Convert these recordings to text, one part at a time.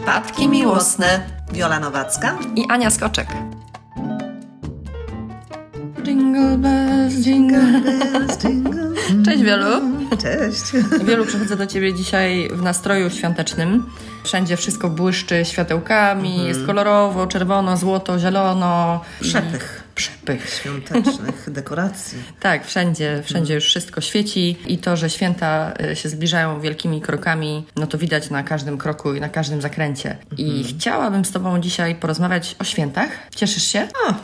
Przypadki miłosne. Wiola Nowacka. I Ania Skoczek. Jingle bells, jingle bells, jingle. Cześć Wielu. Cześć. Wielu, przychodzę do Ciebie dzisiaj w nastroju świątecznym. Wszędzie wszystko błyszczy światełkami, jest kolorowo, czerwono, złoto, zielono. Przepych. Przepych. Świątecznych dekoracji. Tak, wszędzie, wszędzie już wszystko świeci i to, że święta y, się zbliżają wielkimi krokami, no to widać na każdym kroku i na każdym zakręcie. I chciałabym z Tobą dzisiaj porozmawiać o świętach. Cieszysz się? O,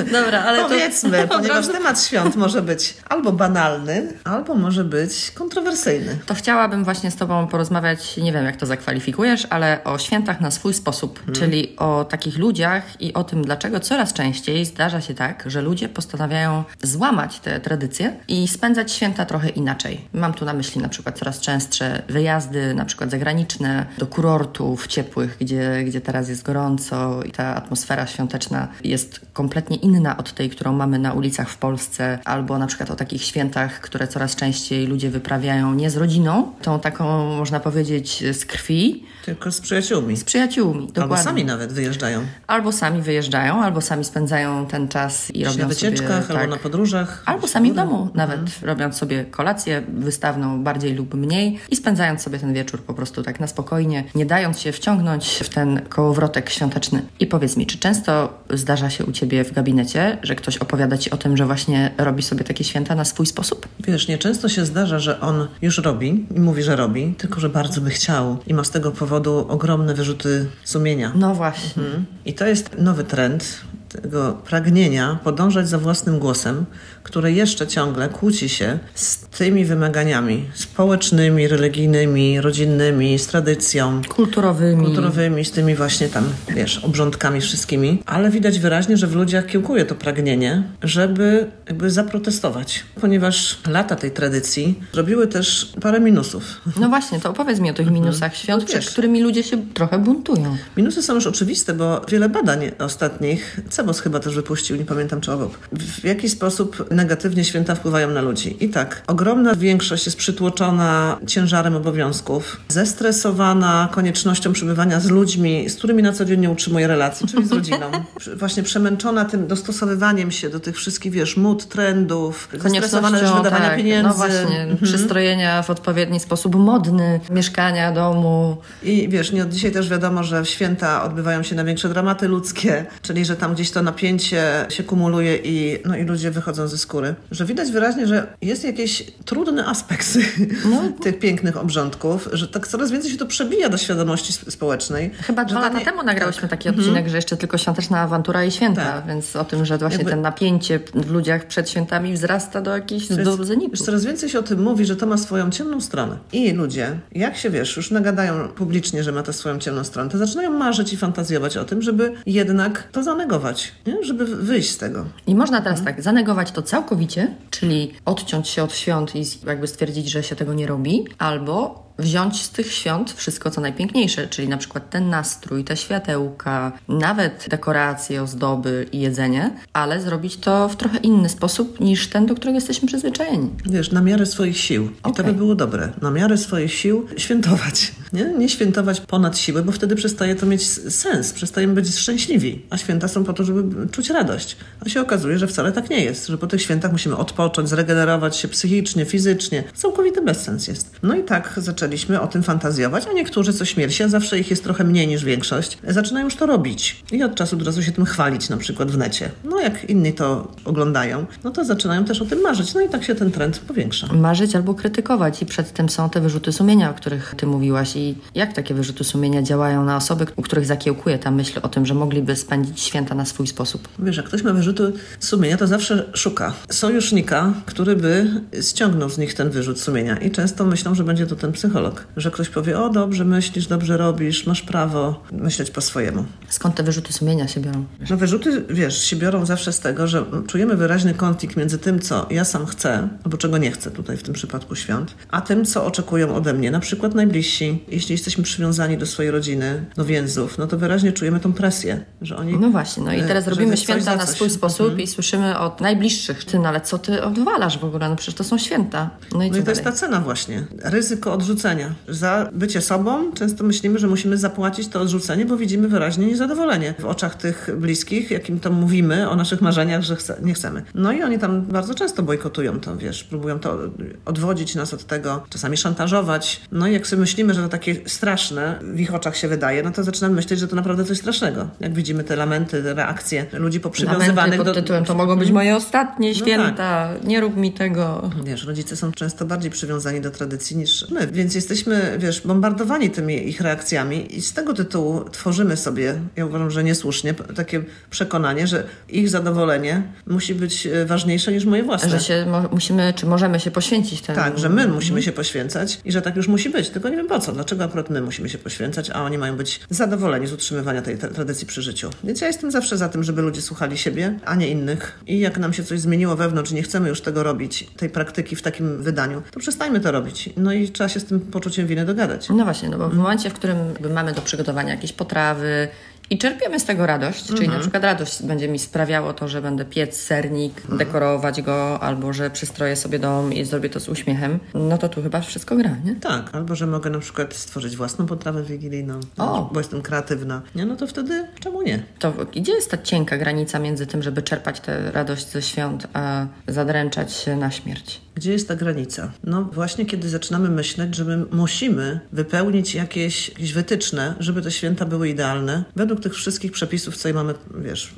Dobra, ale to... powiedzmy, od ponieważ temat świąt może być albo banalny, albo może być kontrowersyjny. To chciałabym właśnie z Tobą porozmawiać, nie wiem jak to zakwalifikujesz, ale o świętach na swój sposób, czyli o takich ludziach i o tym, dlaczego coraz częściej zdarza się tak, że ludzie postanawiają złamać te tradycje i spędzać święta trochę inaczej. Mam tu na myśli na przykład coraz częstsze wyjazdy, na przykład zagraniczne, do kurortów ciepłych, gdzie, gdzie teraz jest gorąco i ta atmosfera świąteczna jest kompletnie inna od tej, którą mamy na ulicach w Polsce, albo na przykład o takich świętach, które coraz częściej ludzie wyprawiają nie z rodziną, tą taką, można powiedzieć, z krwi, Tylko z przyjaciółmi. z przyjaciółmi. Dokładnie. Albo sami nawet wyjeżdżają. Albo sami wyjeżdżają, albo sami spędzają ten czas i Na robią wycieczkach, sobie, tak, albo na podróżach. Albo sami w domu, nawet robiąc sobie kolację wystawną bardziej lub mniej i spędzając sobie ten wieczór po prostu tak na spokojnie, nie dając się wciągnąć w ten kołowrotek świąteczny. I powiedz mi, czy często zdarza się u Ciebie w gabinecie, że ktoś opowiada Ci o tym, że właśnie robi sobie takie święta na swój sposób? Wiesz, nieczęsto się zdarza, że on już robi i mówi, że robi, tylko że bardzo by chciał i ma z tego powodu ogromne wyrzuty sumienia. No właśnie. I to jest nowy trend tego pragnienia podążać za własnym głosem, które jeszcze ciągle kłóci się z tymi wymaganiami społecznymi, religijnymi, rodzinnymi, z tradycją, Kulturowymi. kulturowymi, z tymi właśnie tam, wiesz, obrządkami wszystkimi, ale widać wyraźnie, że w ludziach kiełkuje to pragnienie, żeby jakby zaprotestować, ponieważ lata tej tradycji zrobiły też parę minusów. No właśnie, to opowiedz mi o tych minusach świąt, No przed wiesz. którymi ludzie się trochę buntują. Minusy są już oczywiste, bo wiele badań ostatnich, Cebos chyba też wypuścił, nie pamiętam czy obok, w jaki sposób negatywnie święta wpływają na ludzi. I tak, ogromna większość jest przytłoczona ciężarem obowiązków, zestresowana koniecznością przebywania z ludźmi, z którymi na co dzień nie utrzymuje relacji, czyli z rodziną. Właśnie przemęczona tym dostosowywaniem się do tych wszystkich, wiesz, mód, trendów, zestresowana też wydawania tak, pieniędzy. No właśnie, przystrojenia w odpowiedni sposób modny, mieszkania, domu. I wiesz, nie od dzisiaj też wiadomo, że święta odbywają się na większe dramaty ludzkie, czyli że tam gdzieś to napięcie się kumuluje i, no, i ludzie wychodzą ze skóry. Że widać wyraźnie, że jest jakiś trudny aspekt No. tych pięknych obrządków, że tak coraz więcej się to przebija do świadomości sp- społecznej. Chyba dwa lata nie- temu nagrałyśmy taki odcinek, że jeszcze tylko świąteczna awantura i święta, Tak. więc o tym, że właśnie Jakby- ten napięcie w ludziach przed świętami wzrasta do jakichś do zenitu. coraz więcej się o tym mówi, że to ma swoją ciemną stronę. I ludzie, jak się wiesz, już nagadają publicznie, że ma to swoją ciemną stronę, to zaczynają marzyć i fantazjować o tym, żeby jednak to zanegować, nie? żeby wyjść z tego. I można teraz tak zanegować to całkowicie, czyli odciąć się od świąt i jakby stwierdzić, że się tego nie robi, albo wziąć z tych świąt wszystko, co najpiękniejsze, czyli na przykład ten nastrój, te światełka, nawet dekoracje, ozdoby i jedzenie, ale zrobić to w trochę inny sposób niż ten, do którego jesteśmy przyzwyczajeni. Wiesz, na miarę swoich sił. I to by było dobre. Na miarę swoich sił świętować. Nie? nie świętować ponad siłę, bo wtedy przestaje to mieć sens. Przestajemy być szczęśliwi. A święta są po to, żeby czuć radość. A się okazuje, że wcale tak nie jest. Że po tych świętach musimy odpocząć, zregenerować się psychicznie, fizycznie. Całkowity bezsens jest. No i tak zaczęliśmy o tym fantazjować, a niektórzy, co śmierci, a zawsze ich jest trochę mniej niż większość, zaczynają już to robić. I od czasu do czasu się tym chwalić, na przykład w necie. No jak inni to oglądają, no to zaczynają też o tym marzyć. No i tak się ten trend powiększa. Marzyć albo krytykować i przed tym są te wyrzuty sumienia, o których ty mówiłaś i jak takie wyrzuty sumienia działają na osoby, u których zakiełkuje ta myśl o tym, że mogliby spędzić święta na swój sposób. Wiesz, jak ktoś ma wyrzuty sumienia, to zawsze szuka sojusznika, który by ściągnął z nich ten wyrzut sumienia. I często myślą, że będzie to ten psycholog. Że ktoś powie, o dobrze myślisz, dobrze robisz, masz prawo myśleć po swojemu. Skąd te wyrzuty sumienia się biorą? No wyrzuty, wiesz, się biorą zawsze z tego, że czujemy wyraźny konflikt między tym, co ja sam chcę, albo czego nie chcę tutaj w tym przypadku świąt, a tym, co oczekują ode mnie, na przykład najbliżsi. Jeśli jesteśmy przywiązani do swojej rodziny, do więzów, no to wyraźnie czujemy tą presję, że oni... No właśnie, no i e, teraz robimy święta na swój sposób Mhm. i słyszymy od najbliższych, ty, no ale co ty odwalasz w ogóle? No przecież to są święta. No i No i to jest ta cena właśnie. Ryzyko odrzucenia odrzucenia. Za bycie sobą często myślimy, że musimy zapłacić to odrzucenie, bo widzimy wyraźnie niezadowolenie w oczach tych bliskich, jakim to mówimy o naszych marzeniach, że chce, nie chcemy. No i oni tam bardzo często bojkotują to, wiesz, próbują to odwodzić nas od tego, czasami szantażować. No i jak sobie myślimy, że to takie straszne w ich oczach się wydaje, no to zaczynamy myśleć, że to naprawdę coś strasznego. Jak widzimy te lamenty, te reakcje ludzi poprzywiązywanych Lamenty pod do... tytułem, to mogą być moje ostatnie No święta, nie rób mi tego. Wiesz, rodzice są często bardziej przywiązani do tradycji niż my, więc jesteśmy, wiesz, bombardowani tymi ich reakcjami i z tego tytułu tworzymy sobie, ja uważam, że niesłusznie, takie przekonanie, że ich zadowolenie musi być e, ważniejsze niż moje własne. Że się mo- musimy, czy możemy się poświęcić temu. Tak, że my musimy się poświęcać i że tak już musi być. Tylko nie wiem po co. Dlaczego akurat my musimy się poświęcać, a oni mają być zadowoleni z utrzymywania tej tra- tradycji przy życiu. Więc ja jestem zawsze za tym, żeby ludzie słuchali siebie, a nie innych. I jak nam się coś zmieniło wewnątrz, nie chcemy już tego robić, tej praktyki w takim wydaniu, to przestańmy to robić. No i trzeba się z tym poczuciem winy dogadać. No właśnie, no bo w momencie, w którym mamy do przygotowania jakieś potrawy i czerpiemy z tego radość, czyli Mhm. na przykład radość będzie mi sprawiało to, że będę piec sernik, Mhm. dekorować go, albo że przystroję sobie dom i zrobię to z uśmiechem, no to tu chyba wszystko gra, nie? Tak, albo że mogę na przykład stworzyć własną potrawę wigilijną, O. bo jestem kreatywna. Nie, no to wtedy czemu nie? To gdzie jest ta cienka granica między tym, żeby czerpać tę radość ze świąt, a zadręczać się na śmierć? Gdzie jest ta granica? No właśnie, kiedy zaczynamy myśleć, że my musimy wypełnić jakieś, jakieś wytyczne, żeby te święta były idealne, według tych wszystkich przepisów, co mamy, wiesz,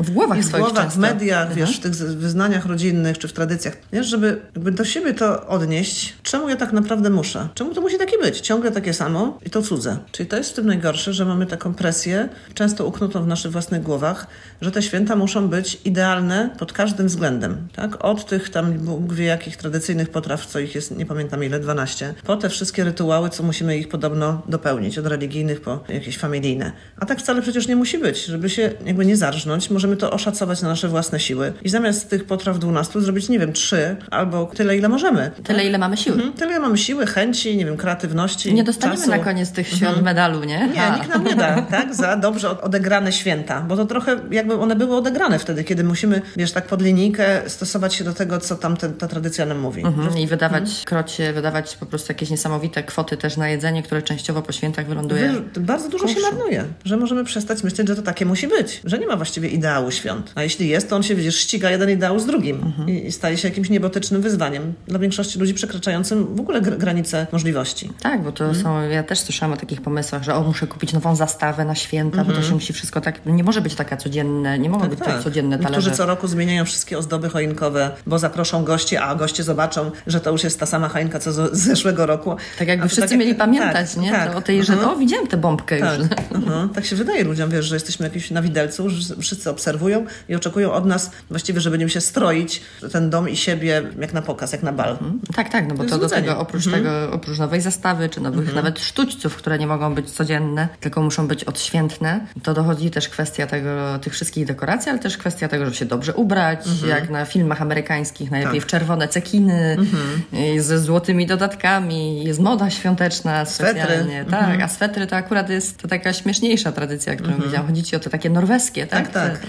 W głowach w głowach, w mediach, Mhm. wiesz, w tych wyznaniach rodzinnych czy w tradycjach, wiesz, żeby do siebie to odnieść, czemu ja tak naprawdę muszę? Czemu to musi takie być? Ciągle takie samo i to cudze. Czyli to jest w tym najgorsze, że mamy taką presję, często uknutą w naszych własnych głowach, że te święta muszą być idealne pod każdym względem, tak? Od tych tam Bóg wie jakich tradycyjnych potraw, co ich jest, nie pamiętam ile, 12, po te wszystkie rytuały, co musimy ich podobno dopełnić, od religijnych po jakieś familijne. A tak wcale przecież nie musi być. Żeby się jakby nie zarżnąć, możemy to oszacować na nasze własne siły i zamiast tych potraw 12 zrobić, nie wiem, trzy albo tyle, ile możemy. Tyle, ile mamy siły. Mhm, Tyle, ile mamy siły, chęci, nie wiem, kreatywności, Nie dostaniemy czasu. na koniec tych świąt medalu, nie? Nie, A. nikt nam nie da, tak? Za dobrze od- odegrane święta, bo to trochę jakby one były odegrane wtedy, kiedy musimy, wiesz, tak pod linijkę stosować się do tego, co tam te, ta tradycja nam mówi. Mhm, I wydawać krocie, wydawać po prostu jakieś niesamowite kwoty też na jedzenie, które częściowo po świętach wyląduje. Wy- Bardzo dużo się marnuje, że możemy przestać myśleć, że to takie musi być, że nie ma właściwie ideału świąt. A jeśli jest, to on się, widzisz, ściga jeden ideał z drugim Mhm. i, i staje się jakimś niebotycznym wyzwaniem dla większości ludzi przekraczającym w ogóle gr- granice możliwości. Tak, bo to Mhm. są, ja też słyszałam o takich pomysłach, że o, muszę kupić nową zastawę na święta, bo to się musi wszystko tak, nie może być taka codzienne, nie mogą być tak codzienne Niektórzy talerze. co roku zmieniają wszystkie ozdoby choinkowe, bo zaproszą gości, a goście zobaczą, że to już jest ta sama choinka, co z, zeszłego roku. Tak jakby wszyscy jak- mieli pamiętać, tak, nie? Tak, To o tej, że mhm. o, widziałem tę bombkę Tak, już. aha. tak się wydaje ludziom, wiesz, że jesteśmy jakimś na widelcu, że wszyscy obserwują i oczekują od nas właściwie, że będziemy się stroić ten dom i siebie jak na pokaz, jak na bal. Tak, tak, no bo To to, do tego oprócz Mhm. tego, oprócz nowej zastawy, czy nowych nawet sztućców, które nie mogą być codzienne, tylko muszą być odświętne, to dochodzi też kwestia tego, tych wszystkich dekoracji, ale też kwestia tego, żeby się dobrze ubrać, Mhm. jak na filmach amerykańskich, najlepiej Tak. w czerwone cekiny, Mhm. ze złotymi dodatkami, jest moda świąteczna Swetry. specjalnie. Tak, Mhm. a swetry to akurat jest to taka śmieszniejsza tradycja, którą widziałam. Chodzi ci o te takie norweskie, tak? Tak, tak. Te-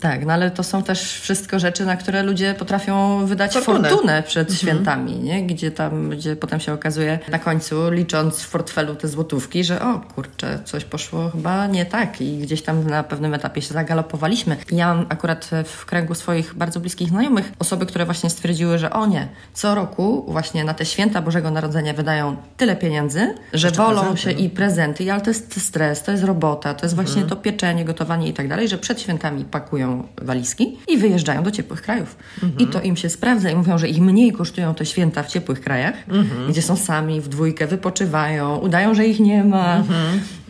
Tak, no ale to są też wszystko rzeczy, na które ludzie potrafią wydać Fortunę. fortunę, przed świętami, nie? Gdzie tam, gdzie potem się okazuje na końcu, licząc w portfelu te złotówki, że o kurczę, coś poszło chyba nie tak i gdzieś tam na pewnym etapie się zagalopowaliśmy. Ja mam akurat w kręgu swoich bardzo bliskich znajomych osoby, które właśnie stwierdziły, że o co roku właśnie na te święta Bożego Narodzenia wydają tyle pieniędzy, że Jeszcze wolą prezenty, się no. i prezenty, ale to jest stres, to jest robota, to jest właśnie to pieczenie, gotowanie i tak dalej, że przed świętami pakują walizki i wyjeżdżają do ciepłych krajów. I to im się sprawdza i mówią, że ich mniej kosztują te święta w ciepłych krajach, gdzie są sami w dwójkę, wypoczywają, udają, że ich nie ma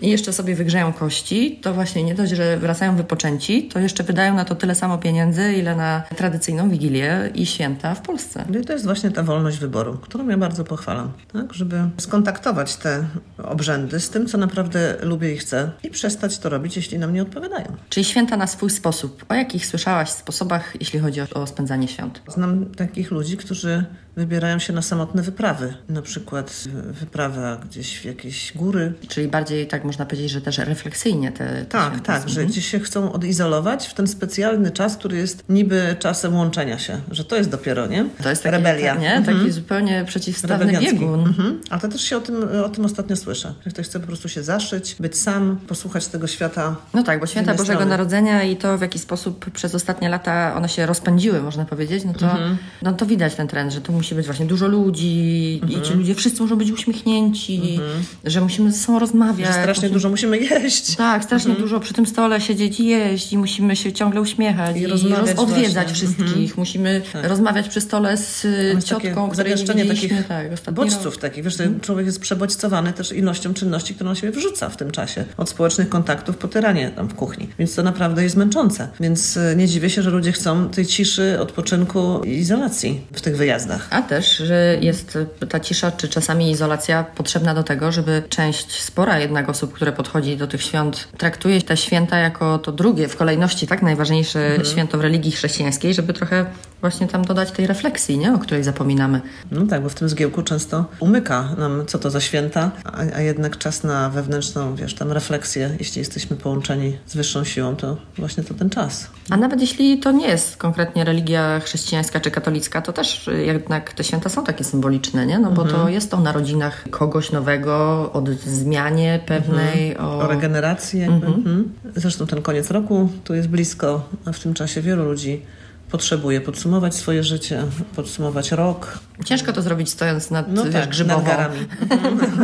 i jeszcze sobie wygrzeją kości, to właśnie nie dość, że wracają wypoczęci, to jeszcze wydają na to tyle samo pieniędzy, ile na tradycyjną Wigilię i święta w Polsce. No i to jest właśnie ta wolność wyboru, którą ja bardzo pochwalam, tak? żeby skontaktować te obrzędy z tym, co naprawdę lubię i chcę i przestać to robić, jeśli nam nie odpowiadają. Czyli święta na swój sposób. O jakich słyszałaś sposobach, jeśli chodzi o, o spędzanie świąt? Znam takich ludzi, którzy wybierają się na samotne wyprawy. Na przykład wyprawa gdzieś w jakieś góry. Czyli bardziej, tak można powiedzieć, że też refleksyjnie te, Tak, tak, że gdzieś się chcą odizolować w ten specjalny czas, który jest niby czasem łączenia się, że to jest dopiero, nie? To jest taki, Rebelia. Nie? Mhm. Taki zupełnie przeciwstawny biegun. Mhm. A to też się o tym, o tym ostatnio słyszę. Że ktoś chce po prostu się zaszyć, być sam, posłuchać tego świata. No tak, bo święta Bożego strony. Narodzenia i to w jaki sposób przez ostatnie lata one się rozpędziły, można powiedzieć, no to, Mhm. no to widać ten trend, że tu musi być właśnie dużo ludzi i Mhm. ci ludzie wszyscy muszą być uśmiechnięci, że musimy ze sobą rozmawiać. Że strasznie musimy- dużo musimy jeść. Tak, strasznie dużo przy tym stole siedzieć i jeść i musimy się ciągle uśmiechać I i, rozmawiać odwiedzać wszystkich. Musimy rozmawiać przy stole z ciotką, której nie widzieliśmy. takich Tak, bodźców rok. takich. Wiesz, ten człowiek jest przebodźcowany też ilością czynności, którą on siebie wrzuca w tym czasie. Od społecznych kontaktów po tyranie tam w kuchni. Więc to naprawdę jest męczące. Więc y, nie dziwię się, że ludzie chcą tej ciszy, odpoczynku i izolacji w tych wyjazdach. A też, że jest ta cisza, czy czasami izolacja potrzebna do tego, żeby część spora jednak osób, które podchodzi do tych świąt, traktuje te święta jako to drugie w kolejności, tak, najważniejsze święto w religii chrześcijańskiej, żeby trochę właśnie tam dodać tej refleksji, nie, o której zapominamy. No tak, bo w tym zgiełku często umyka nam, co to za święta, a, a jednak czas na wewnętrzną, wiesz, tam refleksję, jeśli jesteśmy połączeni z wyższą siłą, to właśnie to ten czas. A nawet jeśli to nie jest konkretnie religia chrześcijańska czy katolicka, to też y, jednak te święta są takie symboliczne, nie? No bo to jest o narodzinach kogoś nowego, o zmianie pewnej, o... O regeneracji jakby. Mhm. Zresztą ten koniec roku tu jest blisko, a w tym czasie wielu ludzi potrzebuje podsumować swoje życie, podsumować rok. Ciężko to zrobić stojąc nad, No wiesz, tak, grzybową. nad garami.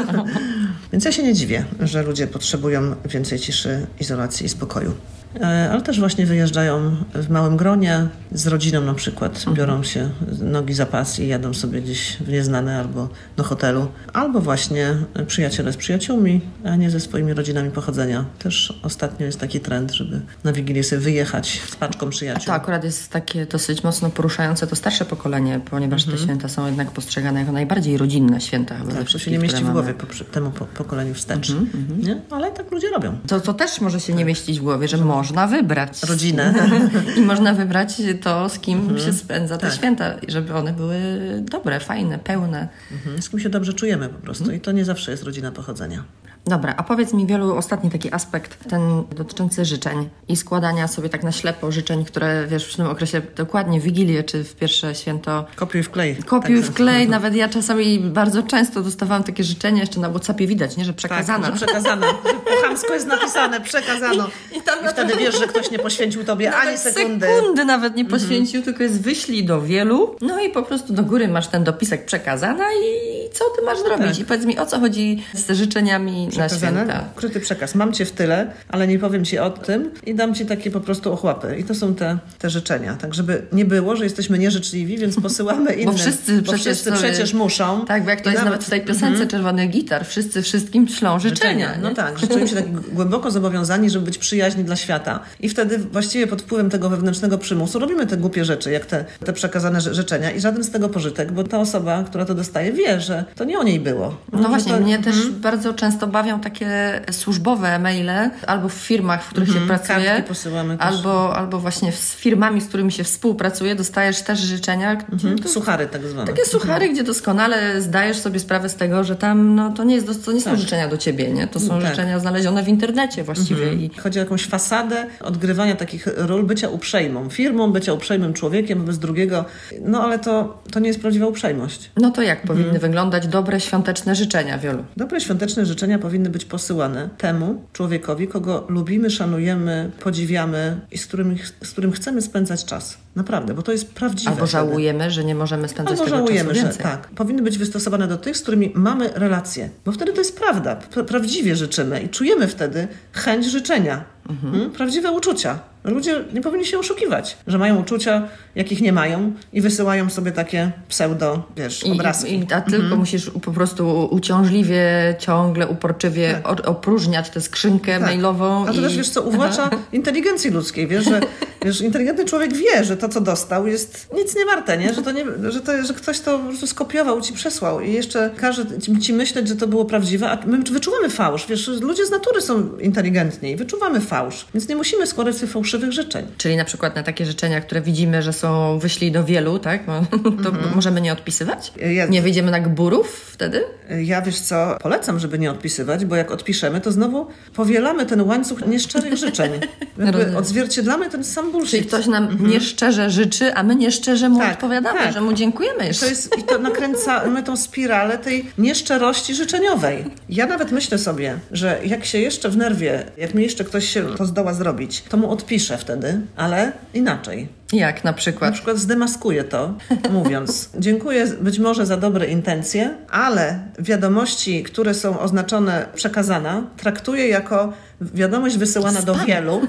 Więc ja się nie dziwię, że ludzie potrzebują więcej ciszy, izolacji i spokoju. E, Ale też właśnie wyjeżdżają w małym gronie, z rodziną na przykład. Biorą się nogi za pas i jadą sobie gdzieś w nieznane albo do hotelu. Albo właśnie przyjaciele z przyjaciółmi, a nie ze swoimi rodzinami pochodzenia. Też ostatnio jest taki trend, żeby na Wigilię sobie wyjechać z paczką przyjaciół. To akurat jest takie dosyć mocno poruszające to starsze pokolenie, ponieważ te święta są jednak postrzegane jako najbardziej rodzinne święta chyba Tak, to się nie mieści w głowie po, temu po, pokoleniu wstecz. Nie? Ale tak ludzie robią. To, to też może się nie mieścić w głowie, że można wybrać. Rodzinę. I można wybrać to, z kim się spędza te Tak. święta, żeby one były dobre, fajne, pełne. Mhm. Z kim się dobrze czujemy po prostu. I to nie zawsze jest rodzina pochodzenia. Dobra, a powiedz mi wielu ostatni taki aspekt, ten dotyczący życzeń i składania sobie tak na ślepo życzeń, które wiesz w tym okresie dokładnie w Wigilię czy w pierwsze święto Kopiuj w klej. Kopiuj Także- w klej, nawet ja czasami bardzo często dostawałam takie życzenia, jeszcze na Whatsappie widać, nie, że. Tak, że przekazane. Że po chamsku jest napisane, przekazano. I tam I wtedy wiesz, że ktoś nie poświęcił tobie ani sekundy. sekundy nawet nie poświęcił, tylko jest wyślij do wielu. No i po prostu do góry masz ten dopisek przekazana i co ty masz zrobić? tak. I powiedz mi, o co chodzi z życzeniami na święta? Ukryty przekaz. Mam cię w tyle, ale nie powiem ci o tym i dam ci takie po prostu ochłapy. I to są te, te życzenia. Tak, żeby nie było, że jesteśmy nieżyczliwi, więc posyłamy innym. wszyscy bo przecież wszyscy przecież muszą. Tak, bo jak to jest nawet w tej piosence Czerwony Gitar, wszyscy wszystkim ślą życzenia. No nie? tak, że czujemy się tak głęboko zobowiązani, żeby być przyjaźni dla świata. I wtedy właściwie pod wpływem tego wewnętrznego przymusu robimy te głupie rzeczy, jak te, te przekazane ży- życzenia i żaden z tego pożytek, bo ta osoba, która to dostaje, wie, że to nie o niej było. No Że właśnie, to, mnie też bardzo często bawią takie służbowe maile, albo w firmach, w których się pracuje, Mhm, posyłamy też. albo, albo właśnie z firmami, z którymi się współpracuje, dostajesz też życzenia. Mhm, Suchary tak zwane. Takie suchary, gdzie doskonale zdajesz sobie sprawę z tego, że tam no, to nie, jest, to nie są Tak. życzenia do ciebie, nie? To są Tak. życzenia znalezione w internecie właściwie. I Chodzi o jakąś fasadę odgrywania takich ról bycia uprzejmą firmą, bycia uprzejmym człowiekiem wobec drugiego. No ale to, to nie jest prawdziwa uprzejmość. no to jak powinny Mhm. wyglądać dobre świąteczne życzenia, Wiolu? Dobre świąteczne życzenia powinny być posyłane temu człowiekowi, kogo lubimy, szanujemy, podziwiamy i z którym, z którym chcemy spędzać czas. Naprawdę, bo to jest prawdziwe. Albo wtedy. żałujemy, że nie możemy spędzać Albo tego żałujemy, czasu że więcej. tak. Powinny być wystosowane do tych, z którymi mamy relacje. Bo wtedy to jest prawda. Pra- prawdziwie życzymy i czujemy wtedy chęć życzenia. Mhm. Prawdziwe uczucia. Ludzie nie powinni się oszukiwać, że mają uczucia, jakich nie mają i wysyłają sobie takie pseudo, wiesz, I, obrazki. i, a tylko musisz po prostu uciążliwie, ciągle, uporczywie o- opróżniać tę skrzynkę Tak. mailową. A to i... też, wiesz co, uwłacza inteligencji ludzkiej, wiesz, że Wiesz, inteligentny człowiek wie, że to, co dostał, jest nic nie warte, nie? Że, to nie, że, to, że ktoś to po prostu skopiował, ci przesłał i jeszcze każe ci, ci myśleć, że to było prawdziwe, a my wyczuwamy fałsz. Wiesz, ludzie z natury są inteligentni i wyczuwamy fałsz, więc nie musimy składać sobie fałszywych życzeń. Czyli na przykład na takie życzenia, które widzimy, że są wyślij do wielu, tak? To Mhm. możemy nie odpisywać? Ja- Nie wyjdziemy na gburów wtedy? Ja wiesz co, polecam, żeby nie odpisywać, bo jak odpiszemy, to znowu powielamy ten łańcuch nieszczerych życzeń. Odzwierciedlamy ten sam bullshit. Czyli ktoś nam nieszczerze życzy, a my nieszczerze mu. Tak, odpowiadamy, tak. że mu dziękujemy I to, jest, I to nakręcamy tą spiralę tej nieszczerości życzeniowej. Ja nawet myślę sobie, że jak się jeszcze w nerwie, jak mi jeszcze ktoś się to zdoła zrobić, to mu odpiszę wtedy, ale inaczej. Jak na Na przykład? przykład zdemaskuję to, mówiąc dziękuję być może za dobre intencje, ale wiadomości, które są oznaczone przekazana, traktuję jako wiadomość wysyłana do Spam. wielu, mm,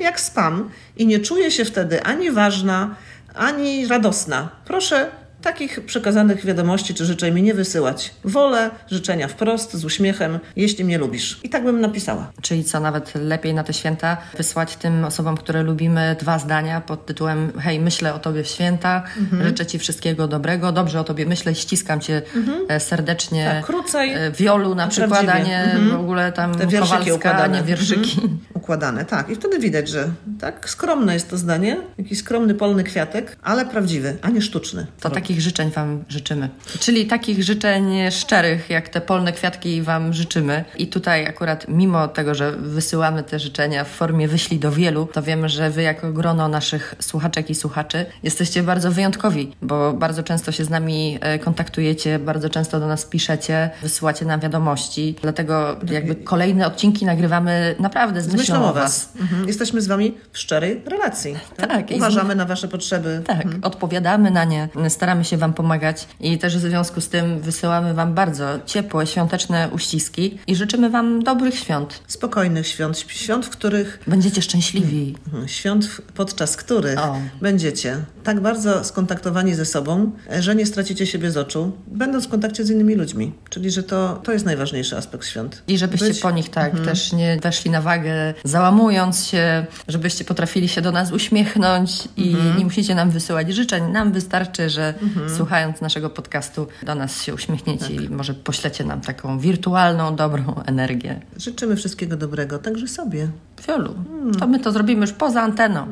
jak spam i nie czuję się wtedy ani ważna, ani radosna. Proszę takich przekazanych wiadomości czy życzeń mi nie wysyłać. Wolę życzenia wprost, z uśmiechem, jeśli mnie lubisz. I tak bym napisała. Czyli co, nawet lepiej na te święta wysłać tym osobom, które lubimy, dwa zdania pod tytułem Hej, myślę o Tobie w święta, Mhm. życzę Ci wszystkiego dobrego, dobrze o Tobie myślę, ściskam Cię e, serdecznie. Tak, krócej E, Wiolu na przykład, a nie Mhm. w ogóle tam Te wierszyki Kowalska, układane. nie wierszyki. Układane, tak. I wtedy widać, że tak skromne jest to zdanie, jakiś skromny polny kwiatek, ale prawdziwy, a nie sztuczny. To takich życzeń Wam życzymy. Czyli takich życzeń szczerych, jak te polne kwiatki Wam życzymy. I tutaj akurat mimo tego, że wysyłamy te życzenia w formie wyślij do wielu, to wiemy, że Wy jako grono naszych słuchaczek i słuchaczy jesteście bardzo wyjątkowi, bo bardzo często się z nami e, kontaktujecie, bardzo często do nas piszecie, wysyłacie nam wiadomości. Dlatego jakby kolejne odcinki nagrywamy naprawdę z, Z myślą o Was. Mhm. Jesteśmy z Wami w szczerej relacji. Tak, z- Uważamy na Wasze potrzeby. Tak, odpowiadamy na nie, staramy się Wam pomagać i też w związku z tym wysyłamy Wam bardzo ciepłe, świąteczne uściski i życzymy Wam dobrych świąt. Spokojnych świąt, świąt, w których Będziecie szczęśliwi. Mhm. Świąt, podczas których O. będziecie tak bardzo skontaktowani ze sobą, że nie stracicie siebie z oczu, będąc w kontakcie z innymi ludźmi. Czyli, że to, to jest najważniejszy aspekt świąt. I żebyście Być- po nich tak też nie weszli na wagę, załamując się, żebyście potrafili się do nas uśmiechnąć i nie musicie nam wysyłać życzeń. Nam wystarczy, że słuchając naszego podcastu do nas się uśmiechniecie i może poślecie nam taką wirtualną, dobrą energię. Życzymy wszystkiego dobrego, także sobie. Fiolu, to my to zrobimy już poza anteną,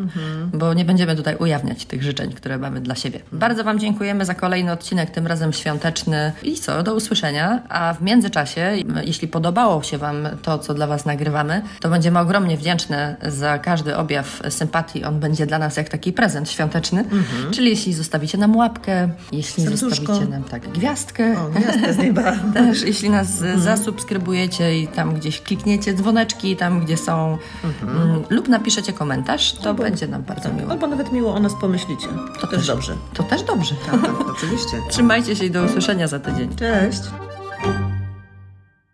bo nie będziemy tutaj ujawniać tych życzeń, które mamy dla siebie. Bardzo Wam dziękujemy za kolejny odcinek, tym razem świąteczny. I co, do usłyszenia. A w międzyczasie, jeśli podobało się Wam to, co dla Was nagrywamy, to będziemy ogromnie wdzięczne za każdy objaw sympatii. On będzie dla nas jak taki prezent świąteczny. Czyli jeśli zostawicie nam łapkę, jeśli Serduszko. zostawicie nam tak gwiazdkę. O, gwiazdkę z nieba. Też, jeśli nas e, zasubskrybujecie i tam gdzieś klikniecie dzwoneczki, tam gdzie są, mm, lub napiszecie komentarz, to będzie nam bardzo miło. Albo nawet miło o nas pomyślicie. To też dobrze. To też dobrze. Tak, oczywiście. Trzymajcie się i do usłyszenia za tydzień. Cześć.